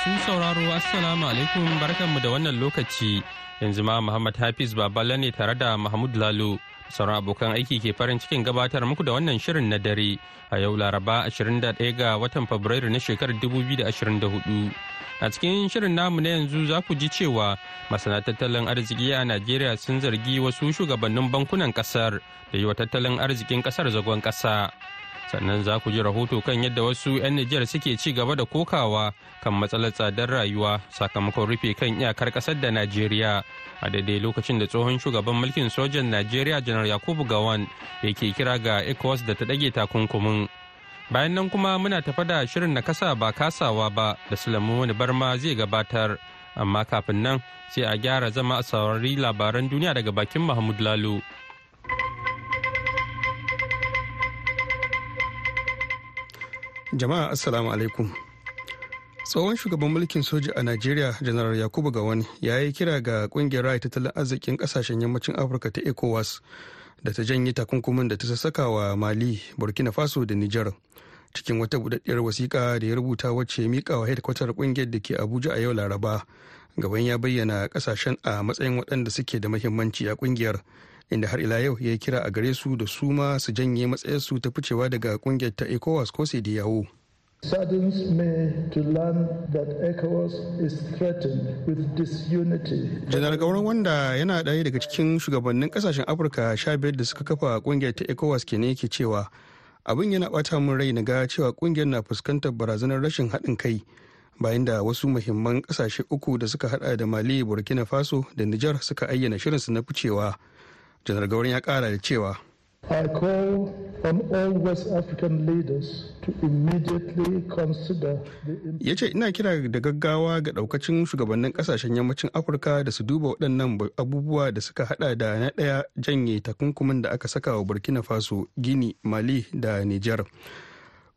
Masu sauraro Assalamu alaikum barkanmu da wannan lokaci yanzu ma Muhammad Hafiz Babala ne tare da Mahmud Lalo sauran abokan aiki ke farin cikin gabatar muku da wannan shirin na dare a yau Laraba 21 ga watan Fabrairu na shekarar 2024. A cikin shirin namu na yanzu za ku ji cewa masana tattalin arziki a Najeriya sun zargi wasu shugabannin bankunan ƙasar da yi wa tattalin arzikin ƙasar zagon kasa. Sannan za ku ji rahoto kan yadda wasu 'yan Nijar suke ci gaba da kokawa kan matsalar tsadar rayuwa sakamakon rufe kan iyakar ƙasar da Najeriya. A daidai lokacin da tsohon shugaban mulkin sojan Najeriya Janar Yakubu Gawan yake kira ga ECOWAS da ta ɗage takunkumin. bayan nan kuma muna tafa da shirin na kasa ba kasawa ba da sulamu wani barma zai gabatar amma kafin nan sai a gyara zama a saurari labaran duniya daga bakin mahmud lalo jama'a assalamu alaikum. Tsohon shugaban mulkin soja a najeriya janar yakubu gawani ya yi kira ga ƙungiyar raya tattalin arzikin ƙasashen yammacin afirka ta ecowas da ta janye takunkumin da ta sassaka wa mali burkina faso da nijar cikin wata budaddiyar wasiƙa da ya rubuta wacce mika wa hedkwatar ƙungiyar da ke abuja a yau laraba. Gaban ya bayyana ƙasashen a matsayin waɗanda suke da mahimmanci a ƙungiyar inda har ila yau ya kira a gare su da su ma su janye matsayarsu ta ficewa daga ƙungiyar ta ecowas ko sai yawo saddens me to learn that ECOWAS is threatened with disunity. janar gauran wanda yana ɗaya daga cikin shugabannin ƙasashen afirka sha biyar da suka kafa ƙungiyar ta ecowas ke ne yake cewa abin yana bata min rai na ga cewa ƙungiyar na fuskantar barazanar rashin haɗin kai bayan da wasu muhimman ƙasashe uku da suka hada da mali burkina faso da nijar suka ayyana shirinsu na ficewa janar gauran ya kara da cewa I call on all West African leaders to immediately consider the ya ce ina kira da gaggawa ga daukacin shugabannin ƙasashen yammacin afirka da su duba waɗannan abubuwa da suka hada da na ɗaya janye takunkumin da aka saka wa burkina faso gini mali da niger.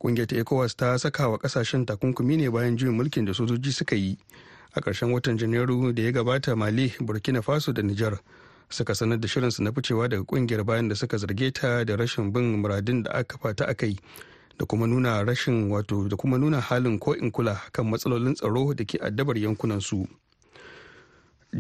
Ƙungiyar ta ecowas ta saka wa ƙasashen takunkumi ne bayan juyin mulkin da sojoji suka yi. A ƙarshen watan janairu da ya gabata mali burkina faso da niger suka sanar da shirinsu na ficewa daga ƙungiyar bayan da suka zarge ta da rashin bin muradin da aka fata aka yi da kuma nuna rashin wato da kuma nuna halin ko in kula kan matsalolin tsaro da ke addabar yankunan su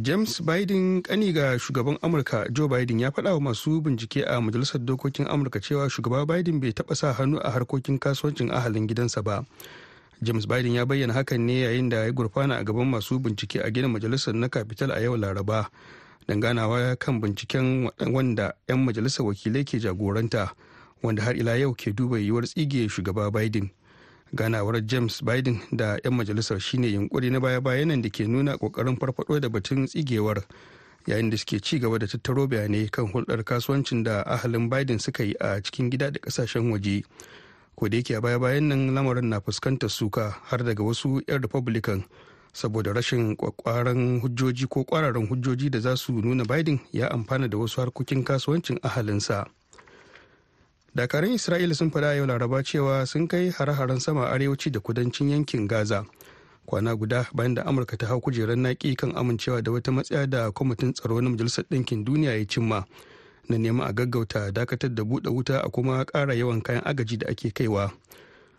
james biden kani ga shugaban amurka joe biden ya faɗa wa masu bincike a majalisar dokokin amurka cewa shugaba biden bai taɓa sa hannu a harkokin kasuwancin ahalin gidansa ba. James biden ya bayyana hakan ne yayin da ya gurfana a gaban masu bincike a gina majalisar na capital a yau laraba danganawa kan binciken wanda 'yan majalisar wakilai ke jagoranta wanda har ila yau ke duba yiwuwar tsige shugaba biden. Ganawar james biden da 'yan majalisar shine yunkuri na baya-bayanan da ke nuna ƙoƙarin farfado da batun tsigewar yayin da suke ci gaba da tattaro bayanai kan hulɗar kasuwancin da ahalin biden suka yi a cikin gida da ƙasashen waje. Ko da yake a baya-bayan nan lamarin na fuskantar suka har daga wasu 'yan republican saboda rashin kwakwaran hujjoji ko kwararan hujjoji da za su nuna biden ya amfana da wasu harkokin kasuwancin ahalinsa. Dakarun isra'ila sun faɗa yau laraba cewa sun kai hare-haren sama arewaci da kudancin yankin gaza kwana guda bayan da amurka ta hau kujerar naki kan amincewa da wata matsaya da kwamitin tsaro na majalisar ɗinkin duniya ya cimma na neman a gaggauta dakatar da buɗe wuta a kuma ƙara yawan kayan agaji da ake kaiwa.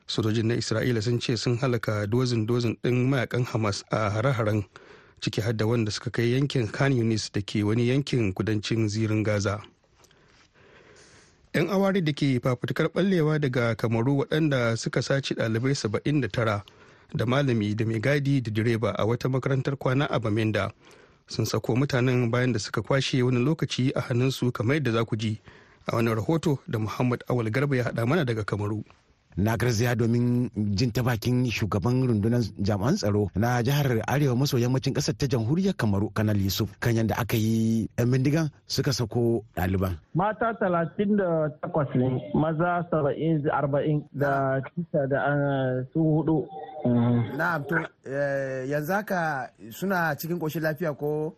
Sojojin na isra'ila sun ce sun halaka dozin dozin ɗin mayaƙan hamas a hare-haren ciki har da wanda suka kai yankin khan yunis da ke wani yankin kudancin zirin gaza. Yan awari da ke fafutukar ɓallewa daga kamaru waɗanda suka sace ɗalibai 79 da malami da mai gadi da direba a wata makarantar kwana a bamenda sun sako mutanen bayan da suka kwashe wani lokaci a hannunsu kamar yadda za ku ji a wani rahoto da muhammad awal garba ya haɗa mana daga kamaru. Na garzaya domin jin ta bakin shugaban rundunar jami'an tsaro na jihar arewa maso yammacin ƙasar ta jamhuriyar kamaru kanal yusuf kan yadda aka yi yan bindigan suka sako ɗaliban. Mata talatin da takwas ne maza saba'in arba'in da kisa da su huɗu. Na'am to yanzu haka suna cikin ƙoshin lafiya ko?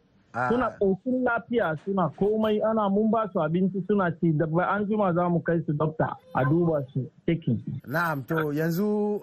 Suna ƙoshin lafiya suna komai ana mun ba su abinci suna ci da an jima za mu kai su dokta a duba su ciki. Na'am to yanzu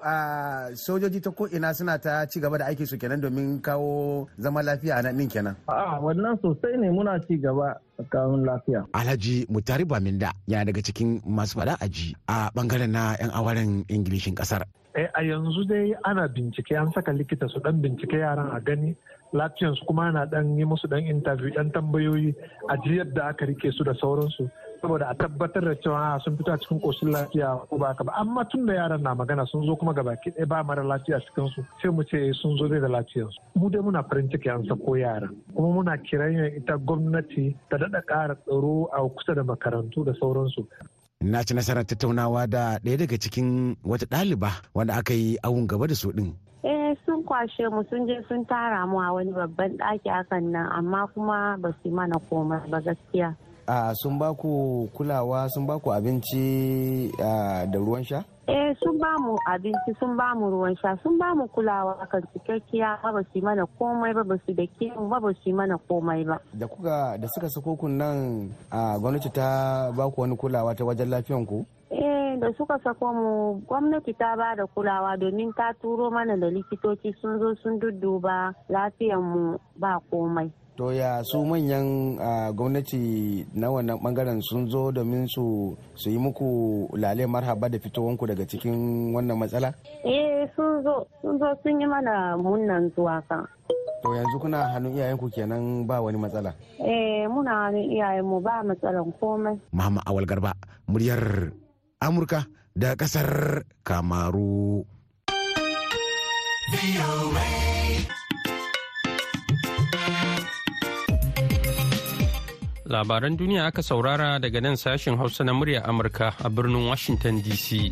sojoji ta ko ina suna ta ci gaba da aiki su kenan domin kawo zama lafiya a nan kenan. A'a wannan sosai ne muna ci gaba kawo lafiya. Alhaji Mutari Baminda yana daga cikin masu faɗa aji a ɓangaren na 'yan awaren Ingilishin ƙasar. a yanzu dai ana bincike an saka likita su dan bincike yaran a gani lafiyansu kuma ana dan yi musu dan interview dan tambayoyi a ji yadda aka riƙe su da sauransu. Saboda a tabbatar da cewa sun fito a cikin koshin lafiya ko ba ka ba. Amma tun da yaran na magana sun zo kuma gabaki ɗaya ba mara lafiya cikin su sai mu ce sun zo dai da lafiyarsu. Mu dai muna farin ciki an sako yaran kuma muna kiran ita gwamnati ta daɗa ƙara tsaro a kusa da makarantu da sauransu. Na ci nasarar tattaunawa da ɗaya daga cikin wata ɗaliba wanda aka yi awun gaba da su ɗin. Kwashe mu sun je sun tara mu a wani babban ɗaki hakan nan amma kuma ba su mana komai ba gaskiya. A sun ba ku kulawa sun ba ku abinci da ruwan sha? Eh sun ba mu abinci sun ba mu ruwan sha sun ba mu kulawa kan cikakkiya ba su mana komai ba ba su da mu ba ba su mana komai ba. Da kuka da suka sako kun nan a gwamnati ta ba ku wani kulawa ta wajen lafiyan ku? Eh da suka sako mu gwamnati ta ba da kulawa domin ta turo mana da likitoci sun zo sun dudduba lafiyan mu ba komai. To ya su manyan gwamnati na wannan ɓangaren sun zo domin su su yi muku lale marhaba da fitowanku daga cikin wannan matsala? eh sun zo sun zo sun yi mana munnan zuwa kan to yanzu kuna hannun iyayenku kenan ba wani matsala eh muna hannun iyayenmu ba matsalan komai Muhammad Awal Garba muryar Amurka da ƙasar Kamaru. Labaran duniya aka saurara daga nan sashen Hausa na murya Amurka a birnin Washington DC.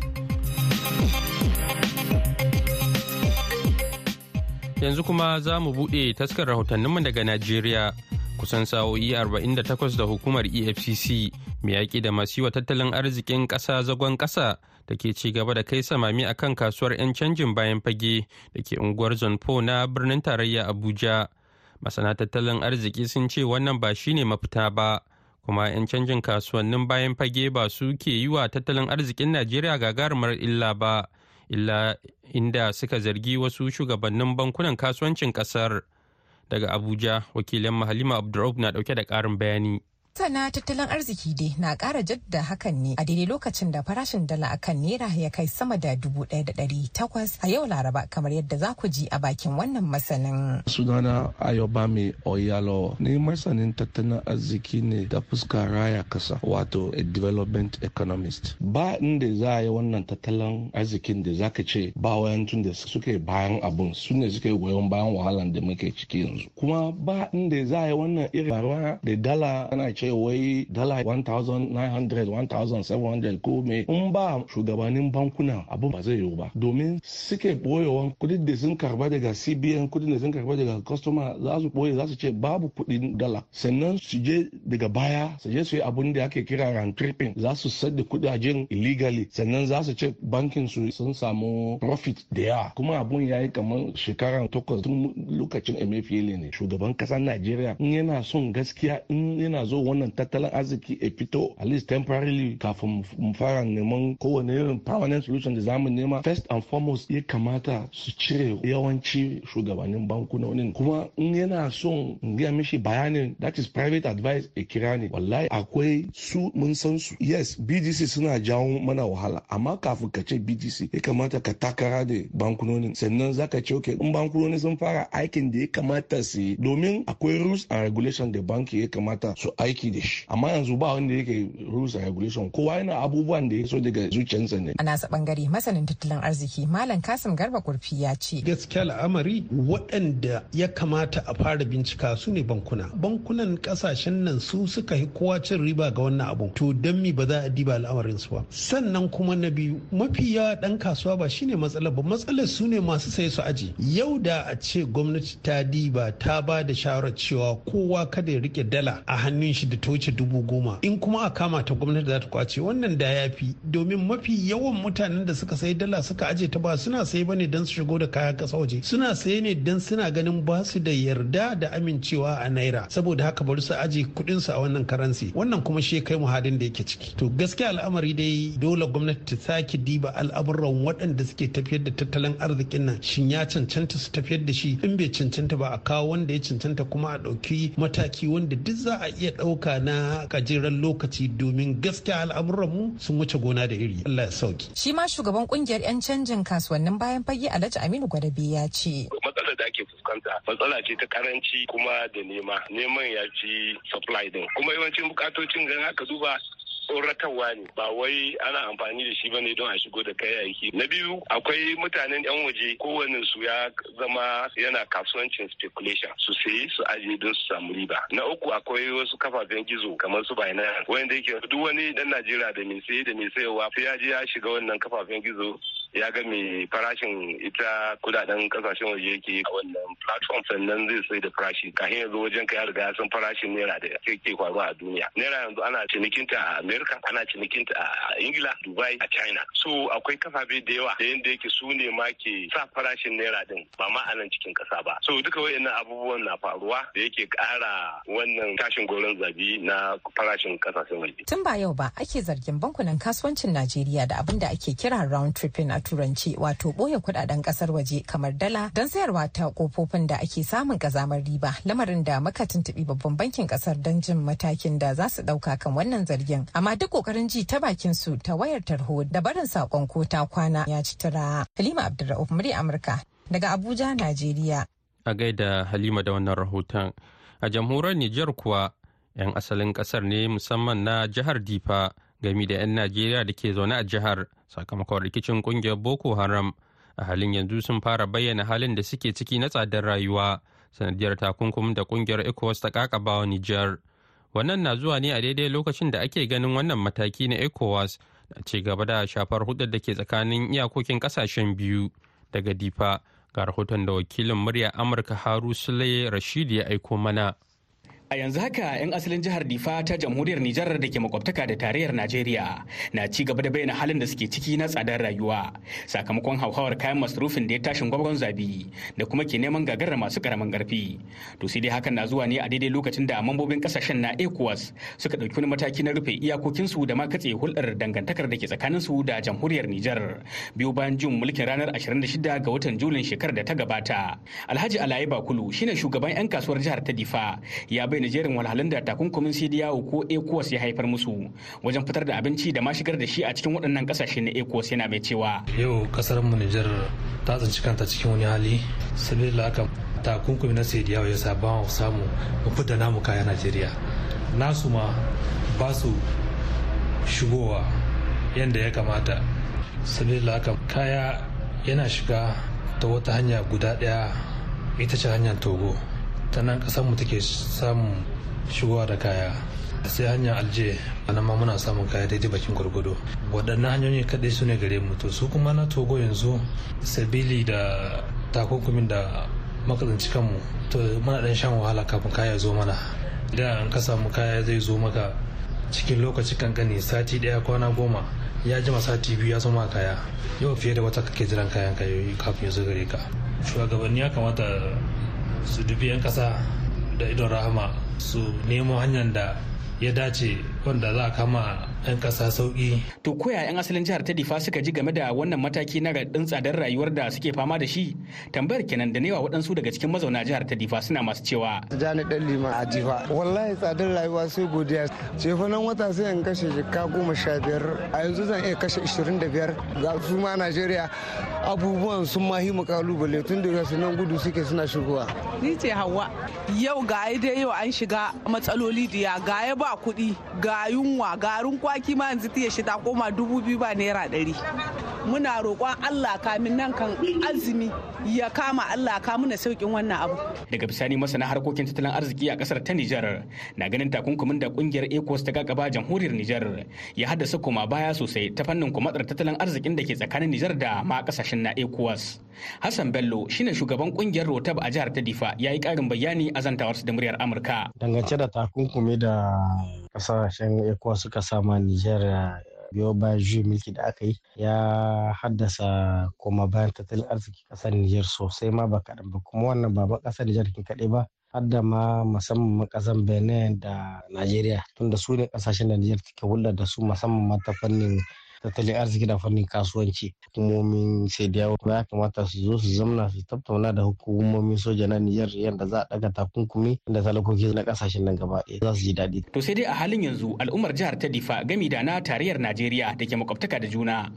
Yanzu kuma za mu buɗe taskar rahotanninmu daga Najeriya. Kusan sa'o'i 48 da hukumar EFCC mai yaƙi da masu wa tattalin arzikin ƙasa zagon ƙasa da ke ci gaba da kai samami a kan kasuwar 'yan canjin bayan fage da ke unguwar Zonfo na birnin tarayya Abuja. Masana tattalin arziki sun ce wannan ba shine mafita ba kuma 'yan canjin kasuwannin bayan fage ba su ke yi wa tattalin arzikin najeriya gagarumar illa ba illa inda suka zargi wasu shugabannin bankunan kasuwancin ƙasar daga abuja wakilin mahalima abdurraub na ɗauke da karin bayani. Sana tattalin arziki dai na ƙara jadda hakan ne a daidai lokacin da farashin dala akan naira ya kai sama da dubu ɗaya da ɗari takwas a yau laraba kamar yadda za ku ji a bakin wannan masanin. Sunana Ayobami Oyalo ni masanin tattalin arziki ne da fuska raya kasa wato a development economist. Ba inda za a yi wannan tattalin arzikin da za ka ce ba tun da suke bayan abun su ne suke goyon bayan wahalan da muke ciki yanzu. Kuma ba inda za a yi wannan irin da dala ana ce wai dala 1900 1700 ko me in ba shugabannin bankuna abu ba zai yiwu ba. Domin suke boyewan kuɗin da sun karɓa daga cbn kuɗin da sun karɓa daga customer za su ɓoye za su ce babu kuɗin dala. Sannan su je daga baya su je su yi abun da ake kira round tripping za su sadda kudajen illegally. Sannan za su ce bankin su sun samu profit da yawa. Kuma abun ya yi kamar shekara takwas tun lokacin emefiele ne. Shugaban ƙasar najeriya in yana son gaskiya in yana zo wannan tattalin arziki a fito at least temporarily kafin mu fara neman kowane irin permanent solution da za mu nema first and foremost ya kamata su cire yawanci shugabannin bankunonin. Kuma in yana son in gaya mishi bayanin that is private advice a kira ne wallahi akwai su mun san su. Yes bdc suna jawo mana wahala. Amma kafin ka ce bdc ya kamata ka takara da bankunonin. Sannan zaka ce okay in bankunoni sun fara aikin da ya kamata su yi. Domin akwai rules and regulation da banki ya kamata su aiki aiki da shi. Amma yanzu ba wanda yake rules and regulation. Kowa yana abubuwan da ya so daga zuciyarsa ne. A nasa ɓangare masanin tattalin arziki malam kasim garba kurfi ya ce. Gaskiya al'amari waɗanda ya kamata a fara bincika su ne bankuna. Bankunan ƙasashen nan su suka yi kowa cin riba ga wannan abu to don mi ba za a diba al'amarin su ba? Sannan kuma na biyu mafi yawa dan kasuwa ba shine matsalar ba. Matsalar su ne masu sai su aji. Yau da a ce gwamnati ta diba ta ba da shawarar cewa kowa kada ya riƙe dala a hannun shi da ta wuce dubu goma. In kuma a kama ta gwamnati za ta ƙwace. Wannan da ya fi. Domin mafi yawan mutanen da suka sayi dala suka aje ta ba suna sayi ba ne don su shigo da kayan kasa waje. Suna saye ne don suna ganin ba su da yarda da amincewa a naira. Saboda haka bari su aje kuɗin su a wannan karansi wannan kuma shi kai mu halin da yake ciki. To gaskiya al'amari dai dole gwamnati ta sake diba al'amuran waɗanda suke tafiyar da tattalin arzikin nan. Shin ya cancanta su tafiyar da shi? In bai cancanta ba a kawo wanda ya cancanta kuma a ɗauki mataki wanda duk za a iya ɗauka na gajeren lokaci domin gaskiya al'amuran mu sun wuce gona da iri. Allah ya sauƙi shi ma shugaban ƙungiyar 'yan canjin kasuwannin bayan fage Alhaji Aminu Gwadabe ya ce. Matsalar da ake fuskanta matsala ce ta karanci kuma da nema. Neman ya ci supply din. Kuma yawancin bukatocin gan haka duba tsoratarwa ne. Ba wai ana amfani da shi ba ne don a shigo da kayayyaki na biyu akwai mutanen yan waje. Kowane su ya zama yana kasuwancin speculation. Su sayi su aje don su samu riba. Na uku akwai wasu kafafen gizo kamar su Binance wanda yake duk wani dan Najeriya da mai saye da mai sayarwa sai ya je ya shiga wannan kafafen gizo ya ga me farashin ita kuɗaɗen ƙasashen waje yake a wannan platform sannan zai sai da farashi. Kafin yanzu wajen ka ya riga san farashin naira da ke faruwa a duniya. Naira yanzu ana cinikinta a america ana cinikinta a ingila dubai a china. So akwai kafafe da yawa da yanda yake su ne ma ke sa farashin naira din ba ma a nan cikin kasa ba. So duka wayannan abubuwan na faruwa da yake kara wannan tashin goron zabi na farashin ƙasashen waje. Tun ba yau ba ake zargin bankunan kasuwancin najeriya da abin da ake kira round tripping turanci wato ɓoye kuɗaɗen ƙasar waje kamar dala don sayarwa ta kofofin da ake samun kazamar riba. Lamarin da muka tuntubi babban bankin ƙasar don jin matakin da za su ɗauka kan wannan zargin. Amma duk ƙoƙarin ji ta bakin su ta wayar tarho da barin saƙon ko ta kwana ya ci tura. Halima abdulrahman murya amurka daga abuja najeriya. A gaida halima da wannan rahoton. A jamhuriyar nijar kuwa 'yan asalin ƙasar ne musamman na jihar difa gami da 'yan najeriya da ke zaune a jihar sakamakon rikicin ƙungiyar boko haram. A halin yanzu sun fara bayyana halin da suke ciki na tsadar rayuwa sanadiyar takunkumin da ƙungiyar ecowas ta kakabawa nijar. Wannan na zuwa ne a daidai lokacin da ake ganin wannan mataki na ecowas na ci gaba da shafar hudar da ke tsakanin iyakokin ƙasashen biyu. Daga difa ga rahoton da wakilin murya amurka haru sule rashidi ya aiko mana. A yanzu haka 'yan asalin jihar Difa ta jamhuriyar Nijar da ke makwabtaka da tarayyar Najeriya na ci gaba da bayyana halin da suke ciki na tsadar rayuwa sakamakon hauhawar kayan masarufin da ya tashin gwagwan zabi da kuma ke neman gagarar masu ƙaramin ƙarfi. To sai dai hakan na zuwa ne a daidai lokacin da mambobin ƙasashen na ECOWAS suka ɗauki wani mataki na rufe iyakokinsu da ma katse hulɗar dangantakar da ke tsakaninsu da jamhuriyar Nijar biyu bayan jin mulkin ranar 26 ga watan Julin shekarar da ta gabata. Alhaji Alaye Bakulu shine shugaban 'yan kasuwar jihar ta Difa ya bayyana jerin walhalun da takunkumin CDAO ko ECOWAS ya haifar musu wajen fitar da abinci da ma shigar da shi a cikin waɗannan ƙasashe na ECOWAS yana mai cewa. Yau ƙasar mu Nijar ta tsinci kanta cikin wani hali sabila haka takunkumi na CDAO ya sa ba mu samu mu fita namu kaya Najeriya. Nasu ma ba su shigowa yadda ya kamata sabila haka kaya yana shiga ta wata hanya guda ɗaya ita ce hanyar Togo. Ta nan mu take samun shigowa da kaya. Sai hanyar alje nan ma muna samun kaya daidai bakin gwargwado. Waɗannan hanyoyi kaɗai su ne gare mu. To su kuma na togo yanzu sabili da takunkumin da makazanci kanmu to muna ɗan shan wahala kafin kaya zo mana. Idan an ka samu kaya zai zo maka cikin lokaci kankani sati ɗaya kwana goma ya jima sati biyu ya zama kaya. Yau fiye da wata kake jiran kayan kayoyi kafin ya zo gare ka. Shugabanni ya kamata su dubi 'yan kasa da idon rahama su nemo hanyar da ya dace wanda za a kama 'yan kasa sauƙi. To koya 'yan asalin jihar ta Difa suka ji game da wannan mataki na raɗin tsadar rayuwar da suke fama da shi? Tambayar kenan da newa waɗansu daga cikin mazauna jihar ta Difa suna masu cewa. Jani ɗan lima a Difa. Wallahi tsadar rayuwa sai godiya. Cefanen wata sai in kashe jika goma sha biyar a yanzu zan iya kashe ishirin da biyar ga su ma Najeriya abubuwan sun mahi mu ƙalubale tun daga su nan gudu suke suna shigowa. Ni ce Hauwa. Yau ga dai yau an shiga matsaloli diya ga ya ba kuɗi ga yunwa garin kwaki ma yanzu tiya shi ta koma dubu biyu ba naira ɗari. Muna roƙon allah kamin nan kan azumi ya kama allah ka muna sauƙin wannan abu. Daga bisani masana harkokin tattalin arziki a ƙasar ta nijar na ganin takunkumin da ƙungiyar ecos ta gagaba jamhuriyar nijar ya haddasa koma baya sosai ta fannin kumatsar tattalin arzikin da ke tsakanin nijar da ma ƙasashen na ecowas. Hassan bello shine shugaban ƙungiyar rotab a jihar ta difa ya yi ƙarin bayani a zantawarsu da muryar amurka. Dangance da takunkumi da ƙasashen ecowas suka sama niger biyo bayan juyin mulki da aka yi ya haddasa koma bayan tattalin arziki ƙasar niger sosai ma ba kaɗan ba. Kuma wannan ba ƙasar niger kin kaɗai ba har da ma musamman ƙasar benin da nigeria tunda su ne ƙasashen da niger take hulɗa da su musamman ma ta fannin tattalin arziki da fannin kasuwanci. Hukumomin sai da yawa ya kamata su zo su zamna su tattauna da hukumomin soja na Nijar yadda za a daga takunkumi da talakoki na ƙasashen nan gaba za su ji daɗi. To sai dai a halin yanzu al'ummar jihar ta Difa gami da na tarayyar Najeriya da ke makwabtaka da juna.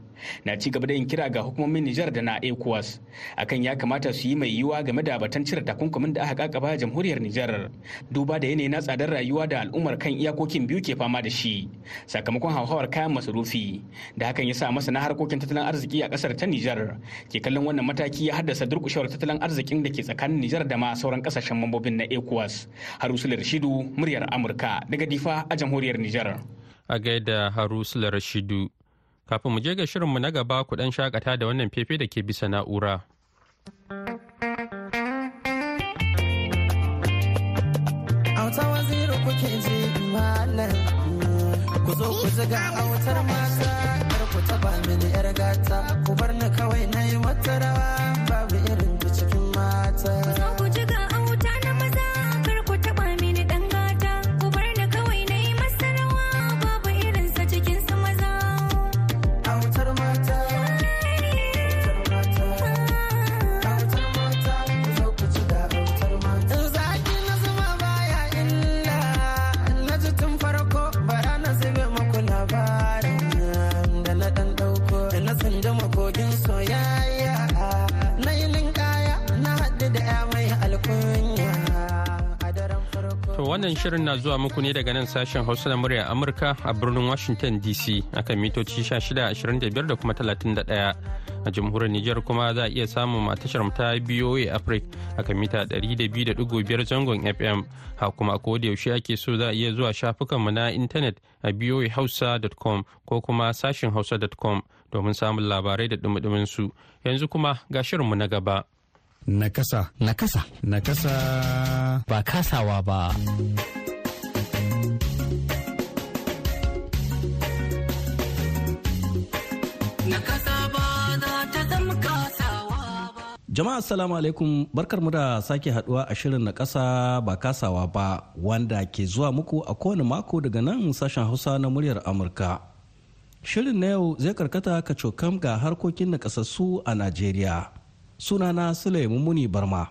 Na ci gaba da yin kira ga hukumomin Nijar da na ECOWAS akan ya kamata su yi mai yiwuwa game da batun cire takunkumin da aka kakaba jamhuriyar Nijar duba da yanayi na tsadar rayuwa da al'ummar kan iyakokin biyu ke fama da shi sakamakon hauhawar kayan masarufi da hakan ya sa masana harkokin tattalin arziki a ƙasar ta Nijar ke kallon wannan mataki ya haddasa durkushewar tattalin arzikin da ke tsakanin Nijar da ma sauran ƙasashen mambobin na ECOWAS. Harusul Rashidu muryar Amurka daga Difa a jamhuriyar Nijar. A gaida Harusul Rashidu. Kafin mu je ga shirinmu na gaba ku dan shakata da wannan fefe da ke bisa na'ura. Auta kuke ku zo ku autar mata kar ku taba mini yar gata ku bar ni kawai na yi mata rawa babu irin cikin mata. Wannan shirin na zuwa muku ne daga nan sashen Hausa na murya Amurka a birnin Washington DC akan mitoci 1625 da kuma 31 a jamhuriyar Nijar kuma za a iya samun tashar ta BOA Africa akan mita 200.5 zangon FM ha kuma ko da yaushe ake so za a iya zuwa shafukanmu na intanet a boahausa.com ko kuma sashen hausa.com domin samun labarai da dumudumin su. Yanzu kuma ga shirinmu na gaba. Nakasa. Nakasa. Nakasa. Ba kasawa ba. Jama'a assalamu alaikum barkar mu da sake haɗuwa a shirin na kasa ba kasawa ba wanda ke zuwa muku a kowane mako daga nan sashen hausa na muryar Amurka. Shirin na yau zai karkata ka cokam ga harkokin na kasassu a Najeriya. Sunana Sule Muni Barma.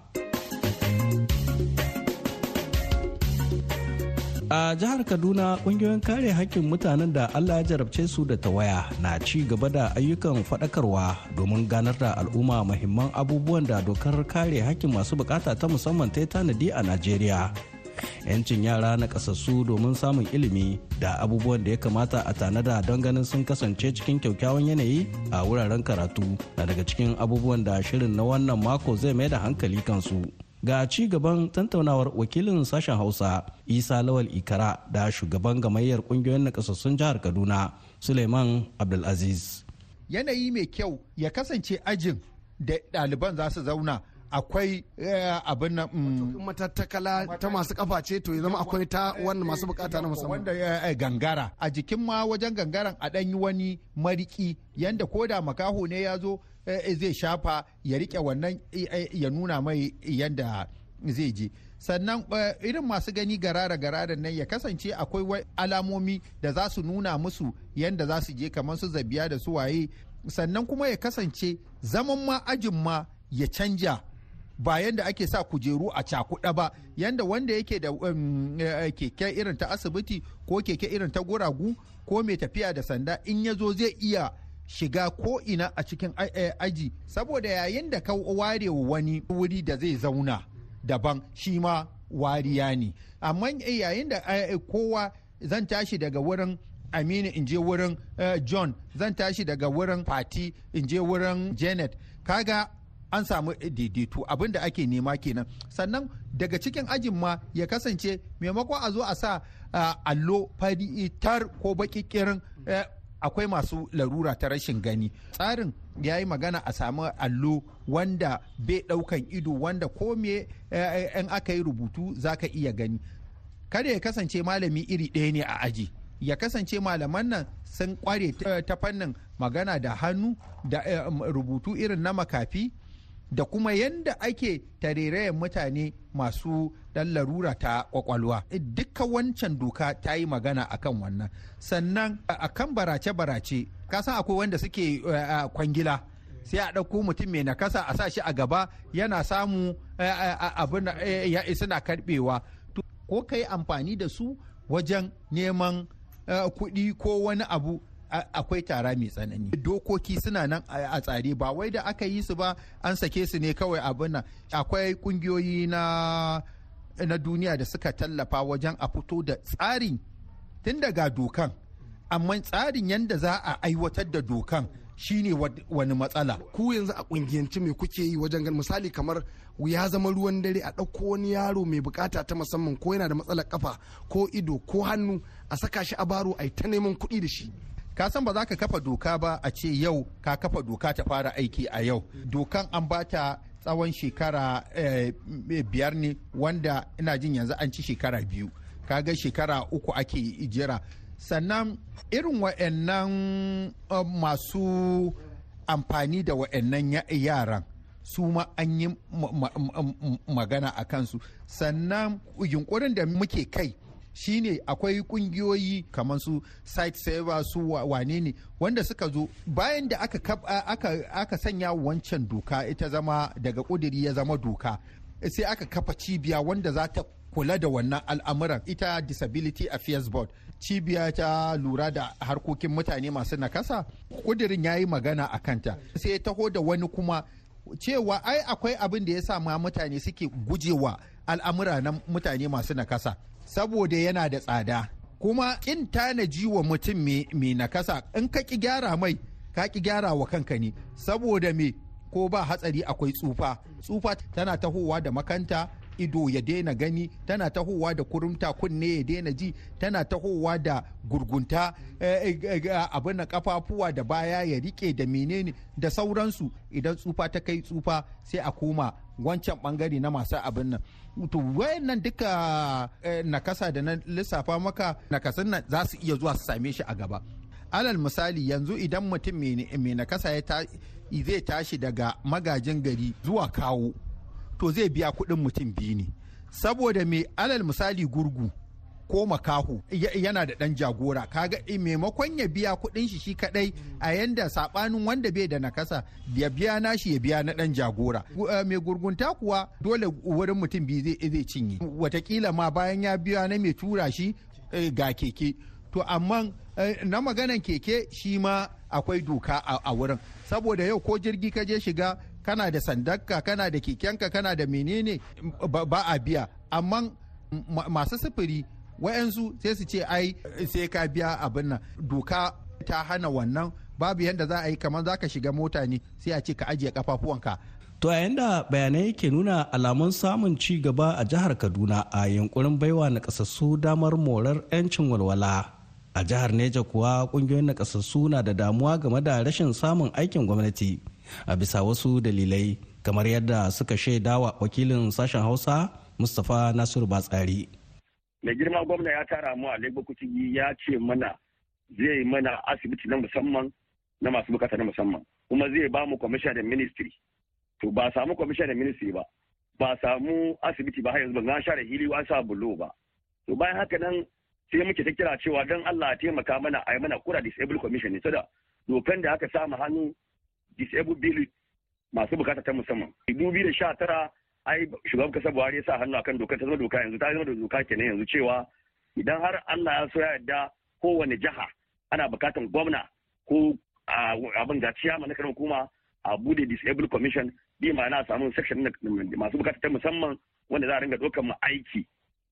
a jihar kaduna ƙungiyoyin kare hakkin mutanen da allah ya jarabce su da tawaya na ci gaba da ayyukan faɗakarwa domin ganar da al'umma mahimman abubuwan da dokar kare hakkin masu buƙata ta musamman ta tanadi a najeriya yancin yara na kasassu domin samun ilimi da abubuwan da ya kamata a tanada don ganin sun kasance cikin kyaukyawan yanayi a wuraren karatu. Na daga cikin abubuwan da shirin na wannan mako zai mai da hankali kansu. Ga ci gaban tantaunawar wakilin sashen hausa isa lawal ikara da shugaban gamayyar ƙungiyoyin nakasassun jihar kaduna suleiman abdulaziz. Yanayi mai kyau ya kasance ajin da ɗaliban za su zauna akwai abin nan matattakala ta masu kafa ce to ya zama akwai ta wanda masu buƙata na musamman. wanda gangara. A jikin ma wajen gangaran a ɗan yi wani mariki yanda koda makaho ne ya zo zai shafa ya riƙe wannan ya nuna mai yadda zai je sannan irin masu gani garara garara nan ya kasance akwai alamomi da za su nuna musu yadda za su je kamar su zabiya da su waye. Sannan kuma ya kasance zaman ma ajin ma ya canja. Ba yanda ake sa kujeru a cakuɗa ba. Yanda wanda yake da keke irin ta asibiti ko keke irin ta guragu ko mai tafiya da sanda in ya zo zai iya shiga ko ina a cikin aji. Saboda yayin da ka ware wani wuri da zai zauna daban shi ma wariya ne. Amma yayin da kowa zan tashi daga wurin aminu in je wurin john. Zan tashi daga wurin fati in je wurin janet. Kaga an samu daidaito. Abin da ake nema kenan. Sannan daga cikin ajin ma ya kasance maimakon a zo a sa allo fari tar ko baki kirin akwai masu larura ta rashin gani. Tsarin ya yi magana a samu allo wanda bai ɗaukan ido wanda ko me in aka yi rubutu za ka iya gani. Kada ya kasance malami iri ɗaya ne a aji. Ya kasance malaman nan sun kware ta fannin magana da hannu da rubutu irin na makafi da kuma yadda ake tarerayen mutane masu dan larura ta ƙwaƙwalwa dukkan wancan doka ta yi magana akan wannan. Sannan akan barace-barace kasan akwai wanda suke kwangila. Sai a ɗauko mutum mai nakasa a sa shi a gaba yana samu abin ya suna karbewa ko ka yi amfani da su wajen neman kuɗi ko wani abu akwai tara mai tsanani. Dokoki suna nan a tsare ba wai da aka yi su ba an sake su ne kawai abin nan. Akwai kungiyoyi na na duniya da suka tallafa wajen a fito da tsarin tun daga dokan. Amma tsarin yadda za a aiwatar da dokan shine wani matsala. Ku yanzu a kungiyance me kuke yi wajen gan misali kamar ya zama ruwan dare a ɗauko wani yaro mai buƙata ta musamman ko yana da matsalar kafa ko ido ko hannu a saka shi a baro a ta neman kuɗi da shi? Ka san ba za ka kafa doka ba a ce yau ka kafa doka ta fara aiki a yau. Dokan an bata tsawon shekara biyar ne wanda ina jin yanzu an ci shekara biyu. Kaga shekara uku ake jira. Sannan irin wa'annan masu amfani da wa'annan yaran su ma an yi magana a kansu. Sannan yunkurin da muke kai shine akwai kungiyoyi kamar su site saver su wane ne wanda suka zo bayan da aka, sanya wancan doka ita zama daga kudiri ya zama doka sai aka kafa cibiya wanda za ta kula da wannan al'amuran. Ita disability affairs board cibiya ta lura da harkokin mutane masu nakasa kudirin ya yi magana a kanta. Sai ya taho da wani kuma cewa ai akwai abin da ya sa ma mutane suke gujewa al'amura na mutane masu nakasa. Saboda yana da tsada. Kuma in tanaji wa mutum mai nakasa. In ka ki gyara mai ka ki gyara wa kanka ne. Saboda me? Ko ba hatsari akwai tsufa. Tsufa tana tahowa da makanta ido ya daina gani tana tahowa da kurumta kunne ya daina ji tana tahowa da gurgunta abin na kafafuwa da baya ya riƙe da menene da sauransu. Idan tsufa ta kai tsufa sai a koma wancan ɓangare na masu abin nan. To wayannan duka nakasa da na lissafa maka nakasun nan za su iya zuwa su same shi a gaba. Alal misali yanzu idan mutum mai nakasa ya zai tashi daga magajin gari zuwa kawo to zai biya kuɗin mutum biyu ne. Saboda mai alal misali gurgu ko makahu yana da ɗan jagora. Kaga maimakon ya biya kuɗin shi shi kadai a yanda saɓanin wanda bai da nakasa ya biya nashi ya biya na ɗan jagora. Mai gurgunta kuwa dole wurin mutum biyu zai cinye. Watakila ma bayan ya biya na mai tura shi ga keke. To amma na maganan keke shi ma akwai doka a wurin. Saboda yau ko jirgi ka je shiga kana da sandakka kana da kekenka kana da menene ba a biya. Amma masu sufuri wayansu sai su ce ai sai ka biya abin nan. Doka ta hana wannan. Babu yadda za a yi kamar za ka shiga mota ne sai a ce ka ajiye kafafuwanka To a yanda bayanai ke nuna alamun samun ci gaba a jihar Kaduna a yankurin baiwa na kasassu damar morar 'yancin walwala. A jihar Neja kuwa ƙungiyoyin nakasassu na da damuwa game da rashin samun aikin gwamnati. A bisa wasu dalilai kamar yadda suka shaidawa wakilin sashen Hausa Mustapha Nasiru Batsari. Mai girma gwamna ya tara mu a Lagos Kucigi ya ce mana zai mana asibiti na musamman na masu buƙata na musamman. Kuma zai ba mu commissioner ministry. To ba samu commissioner ministry ba. Ba samu asibiti ba har yanzu ba. Na share hili an sa bulo ba. To bayan haka nan sai muke ta kira cewa don Allah ya taimaka mana a yi mana kura disabled commission ne. Sada dokan da aka samu hannu disabled bill masu buƙata ta musamman. Dubi da sha tara ai shugaban kasa Buhari ya sa hannu akan dokar ta zama doka yanzu ta zama da doka kenan yanzu cewa idan har Allah ya so ya yarda kowane jiha ana bukatan gwamna ko abin ga ciyama na karin hukuma a buɗe disabled commission bi ma'ana samun section masu buƙata ta musamman wanda za a ringa ɗaukar mu aiki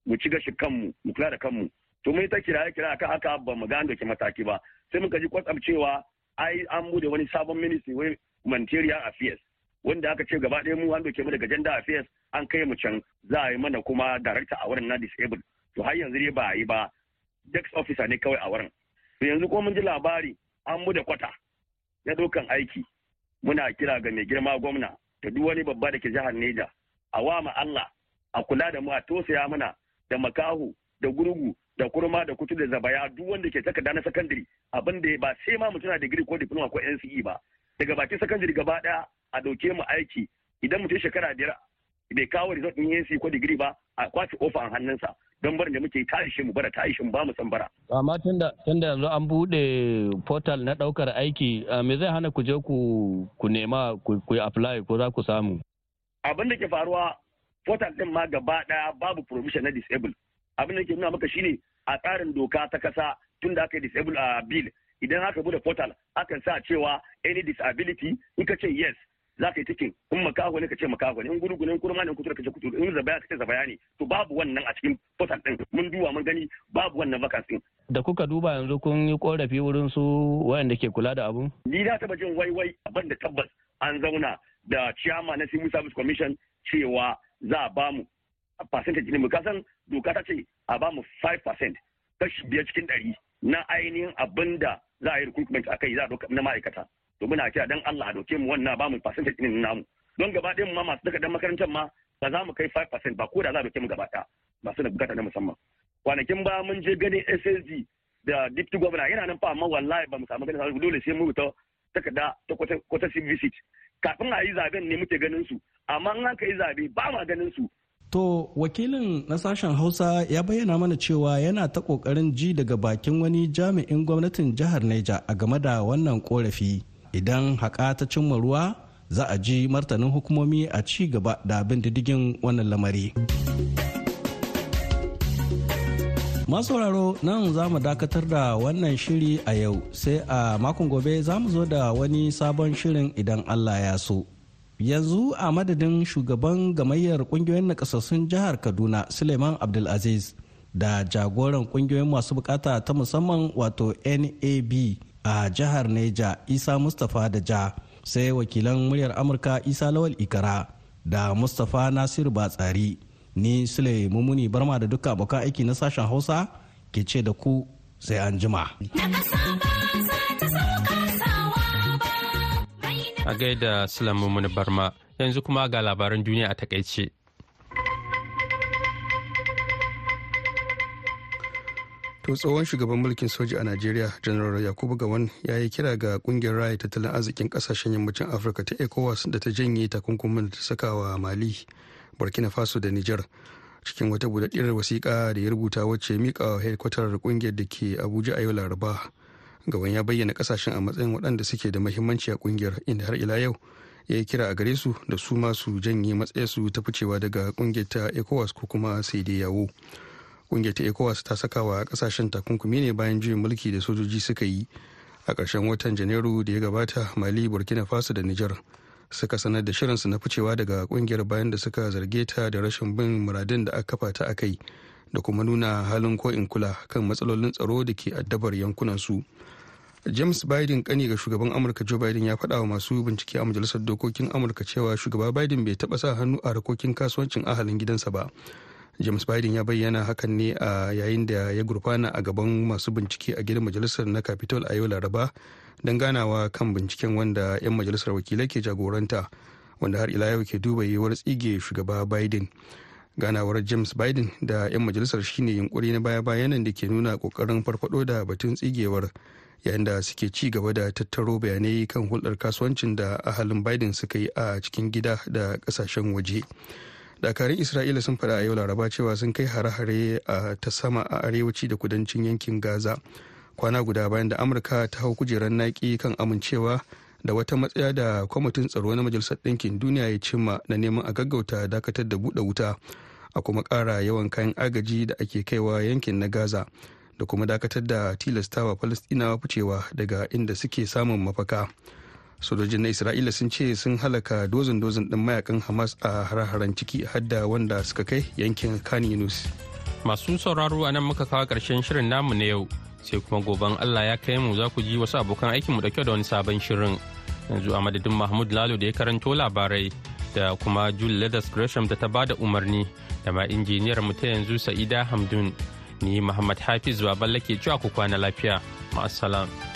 mu ci gashi kanmu mu kula da kanmu to mun ta kira kira akan haka ba mu gane doke mataki ba sai muka ji kwatsam cewa ai an buɗe wani sabon ministry wai humanitarian affairs wanda aka ce gaba ɗaya mu an doke mu daga gender affairs an kai mu can za a yi mana kuma director a wurin na disabled. To har yanzu dai ba a yi ba. Dex officer ne kawai a wurin. To yanzu ko mun ji labari an mu da kwata na ɗaukan aiki. Muna kira ga mai girma gwamna da duk wani babba da ke jihar Neja a wa Allah a kula da mu a tosaya mana da makahu da gurgu da kurma da kutu da zabaya duk wanda ke takarda na sakandare abin da ba sai ma mutum na digiri ko diploma ko NCE ba. Daga bakin sakandare gaba ɗaya a ɗauke mu aiki. Idan mutum shekara biyar bai kawo result din NCE ko digiri ba a ƙwace ofa a hannunsa. Don barin da muke tashi mu bara tashi mu ba mu san bara amma tunda tunda yanzu an buɗe portal na ɗaukar aiki me zai hana ku je ku ku nema ku apply ko za ku samu? Abin da ke faruwa portal din ma gaba ɗaya babu provision na disable. Abin da ke nuna maka shine a tsarin doka ta kasa tun da aka yi disable a bill idan aka buɗe portal akan sa cewa any disability in ka ce yes za ka yi cikin in makaho ne ka ce makaho ne. In gurgu ne in kurma ne kutura ka ce kutura. In zabaya ka ce zabaya ne. To babu wannan a cikin portal din mun duba mun gani babu wannan vacancy da kuka duba yanzu kun yi korafi wurin su wayanda ke kula da abun? Ni na taba jin waiwai abin da tabbas an zauna da chairman na civil service commission cewa za a ba mu percentage ne mu. Kasan doka ta ce a ba mu 5% kashi biyar cikin ɗari na ainihin abin da za a yi recruitment a kai za a doka na ma'aikata. To muna kira dan Allah a doke mu wannan ba mu percentage din namu. Don gaba ɗayan ma masu takardar makarantar ma ba za mu kai 5% ba ko da za a doke mu gaba ɗaya. Masu da buƙata na musamman. Kwanakin ba mun je ganin SSD da deputy governor. Yana nan fa amma wallahi ba mu samu ganin dole sai mu ta takarda ta kwata visit. Kafin a yi zaɓen ne muke ganin su. Amma in aka yi zaɓe ba ma ganin su. To wakilin na sashen Hausa ya bayyana mana cewa yana ta ƙoƙarin ji daga bakin wani jami'in gwamnatin jihar Neja a game da wannan korafi. Idan haƙa ta cimma ruwa za a ji martanin hukumomi a ci gaba da bin diddigin wannan lamari. masauraro nan za mu dakatar da wannan shiri a yau sai a makon gobe za mu zo da wani sabon shirin idan Allah ya so. Yanzu a madadin shugaban gamayyar ƙungiyoyin nakasassun jihar kaduna suleiman abdulaziz da jagoran ƙungiyoyin masu buƙata ta musamman wato nab a jihar neja isa mustapha da ja sai wakilan muryar amurka isa lawal ikara da mustapha nasiru batsari ni sule mumuni barma da duka abokan aiki na sashen hausa ke ce da ku sai an jima. A gaida Sulaiman Barma yanzu kuma ga labaran duniya a taƙaice. To tsohon shugaban mulkin soja a Najeriya, General Yakubu Gawan ya yi kira ga ƙungiyar raya tattalin arzikin ƙasashen yammacin Afirka ta ECOWAS da ta janye takunkumin da ta saka wa Mali, Burkina Faso da Nijar. Cikin wata budaddiyar wasiƙa da ya rubuta wacce mika wa hedkwatar ƙungiyar da ke Abuja a yau Laraba. Gaban ya bayyana ƙasashen a matsayin waɗanda suke da mahimmanci a ƙungiyar inda har ila yau ya yi kira a gare su da su masu janye matsayarsu ta ficewa daga ƙungiyar ta ecowas ko kuma sai dai yawo. Kungiyar ta ecowas ta saka wa ƙasashen takunkumi ne bayan juyin mulki da sojoji suka yi a ƙarshen watan janairu da ya gabata mali burkina faso da niger suka sanar da shirinsu na ficewa daga ƙungiyar bayan da suka zarge ta da rashin bin muradin da aka kafa ta a kai. Da kuma nuna halin ko in kula kan matsalolin tsaro da ke addabar yankunan su james biden kani ga shugaban amurka joe biden ya faɗa wa masu bincike a majalisar dokokin amurka cewa shugaba biden bai taɓa sa hannu a harkokin kasuwancin ahalin gidansa ba. James biden ya bayyana hakan ne a yayin da ya gurfana a gaban masu bincike a gidan majalisar na capitol a yau laraba don ganawa kan binciken wanda 'yan majalisar wakilai ke jagoranta wanda har ila yau ke duba yiwuwar tsige shugaba biden. Ganawar james biden da 'yan majalisar shine yunkuri na baya-bayanan da ke nuna ƙoƙarin farfado da batun tsigewar yayin da suke ci gaba da tattaro bayanai kan hulɗar kasuwancin da ahalin biden suka yi a cikin gida da ƙasashen waje. Dakarun isra'ila sun faɗa a yau laraba cewa sun kai hare-hare a ta sama a arewaci da kudancin yankin gaza. Kwana guda bayan da amurka ta hau kujerar naki kan amincewa da wata matsaya da kwamitin tsaro na majalisar ɗinkin duniya ya cimma na neman a gaggauta dakatar da buɗe wuta a kuma ƙara yawan kayan agaji da ake kaiwa yankin na gaza da kuma dakatar da tilastawa falastinawa ficewa daga inda suke samun mafaka sojojin na isra'ila sun ce sun halaka dozin dozin ɗin mayaƙan hamas a hare-haren ciki hadda wanda suka kai yankin kan yunus Masu sauraro a nan muka kawo ƙarshen shirin namu na yau sai kuma goben Allah ya kai mu za ku ji wasu abokan aikinmu ɗauke da wani sabon shirin. Yanzu a madadin Mahmud Lalo da ya karanto labarai da kuma Jule Leathers Gresham da ta ba da umarni da ma injiniyar mu ta yanzu Sa'ida Hamdun. Ni Muhammad Hafiz Baballe ke cewa ku kwana lafiya. Ma'assalam.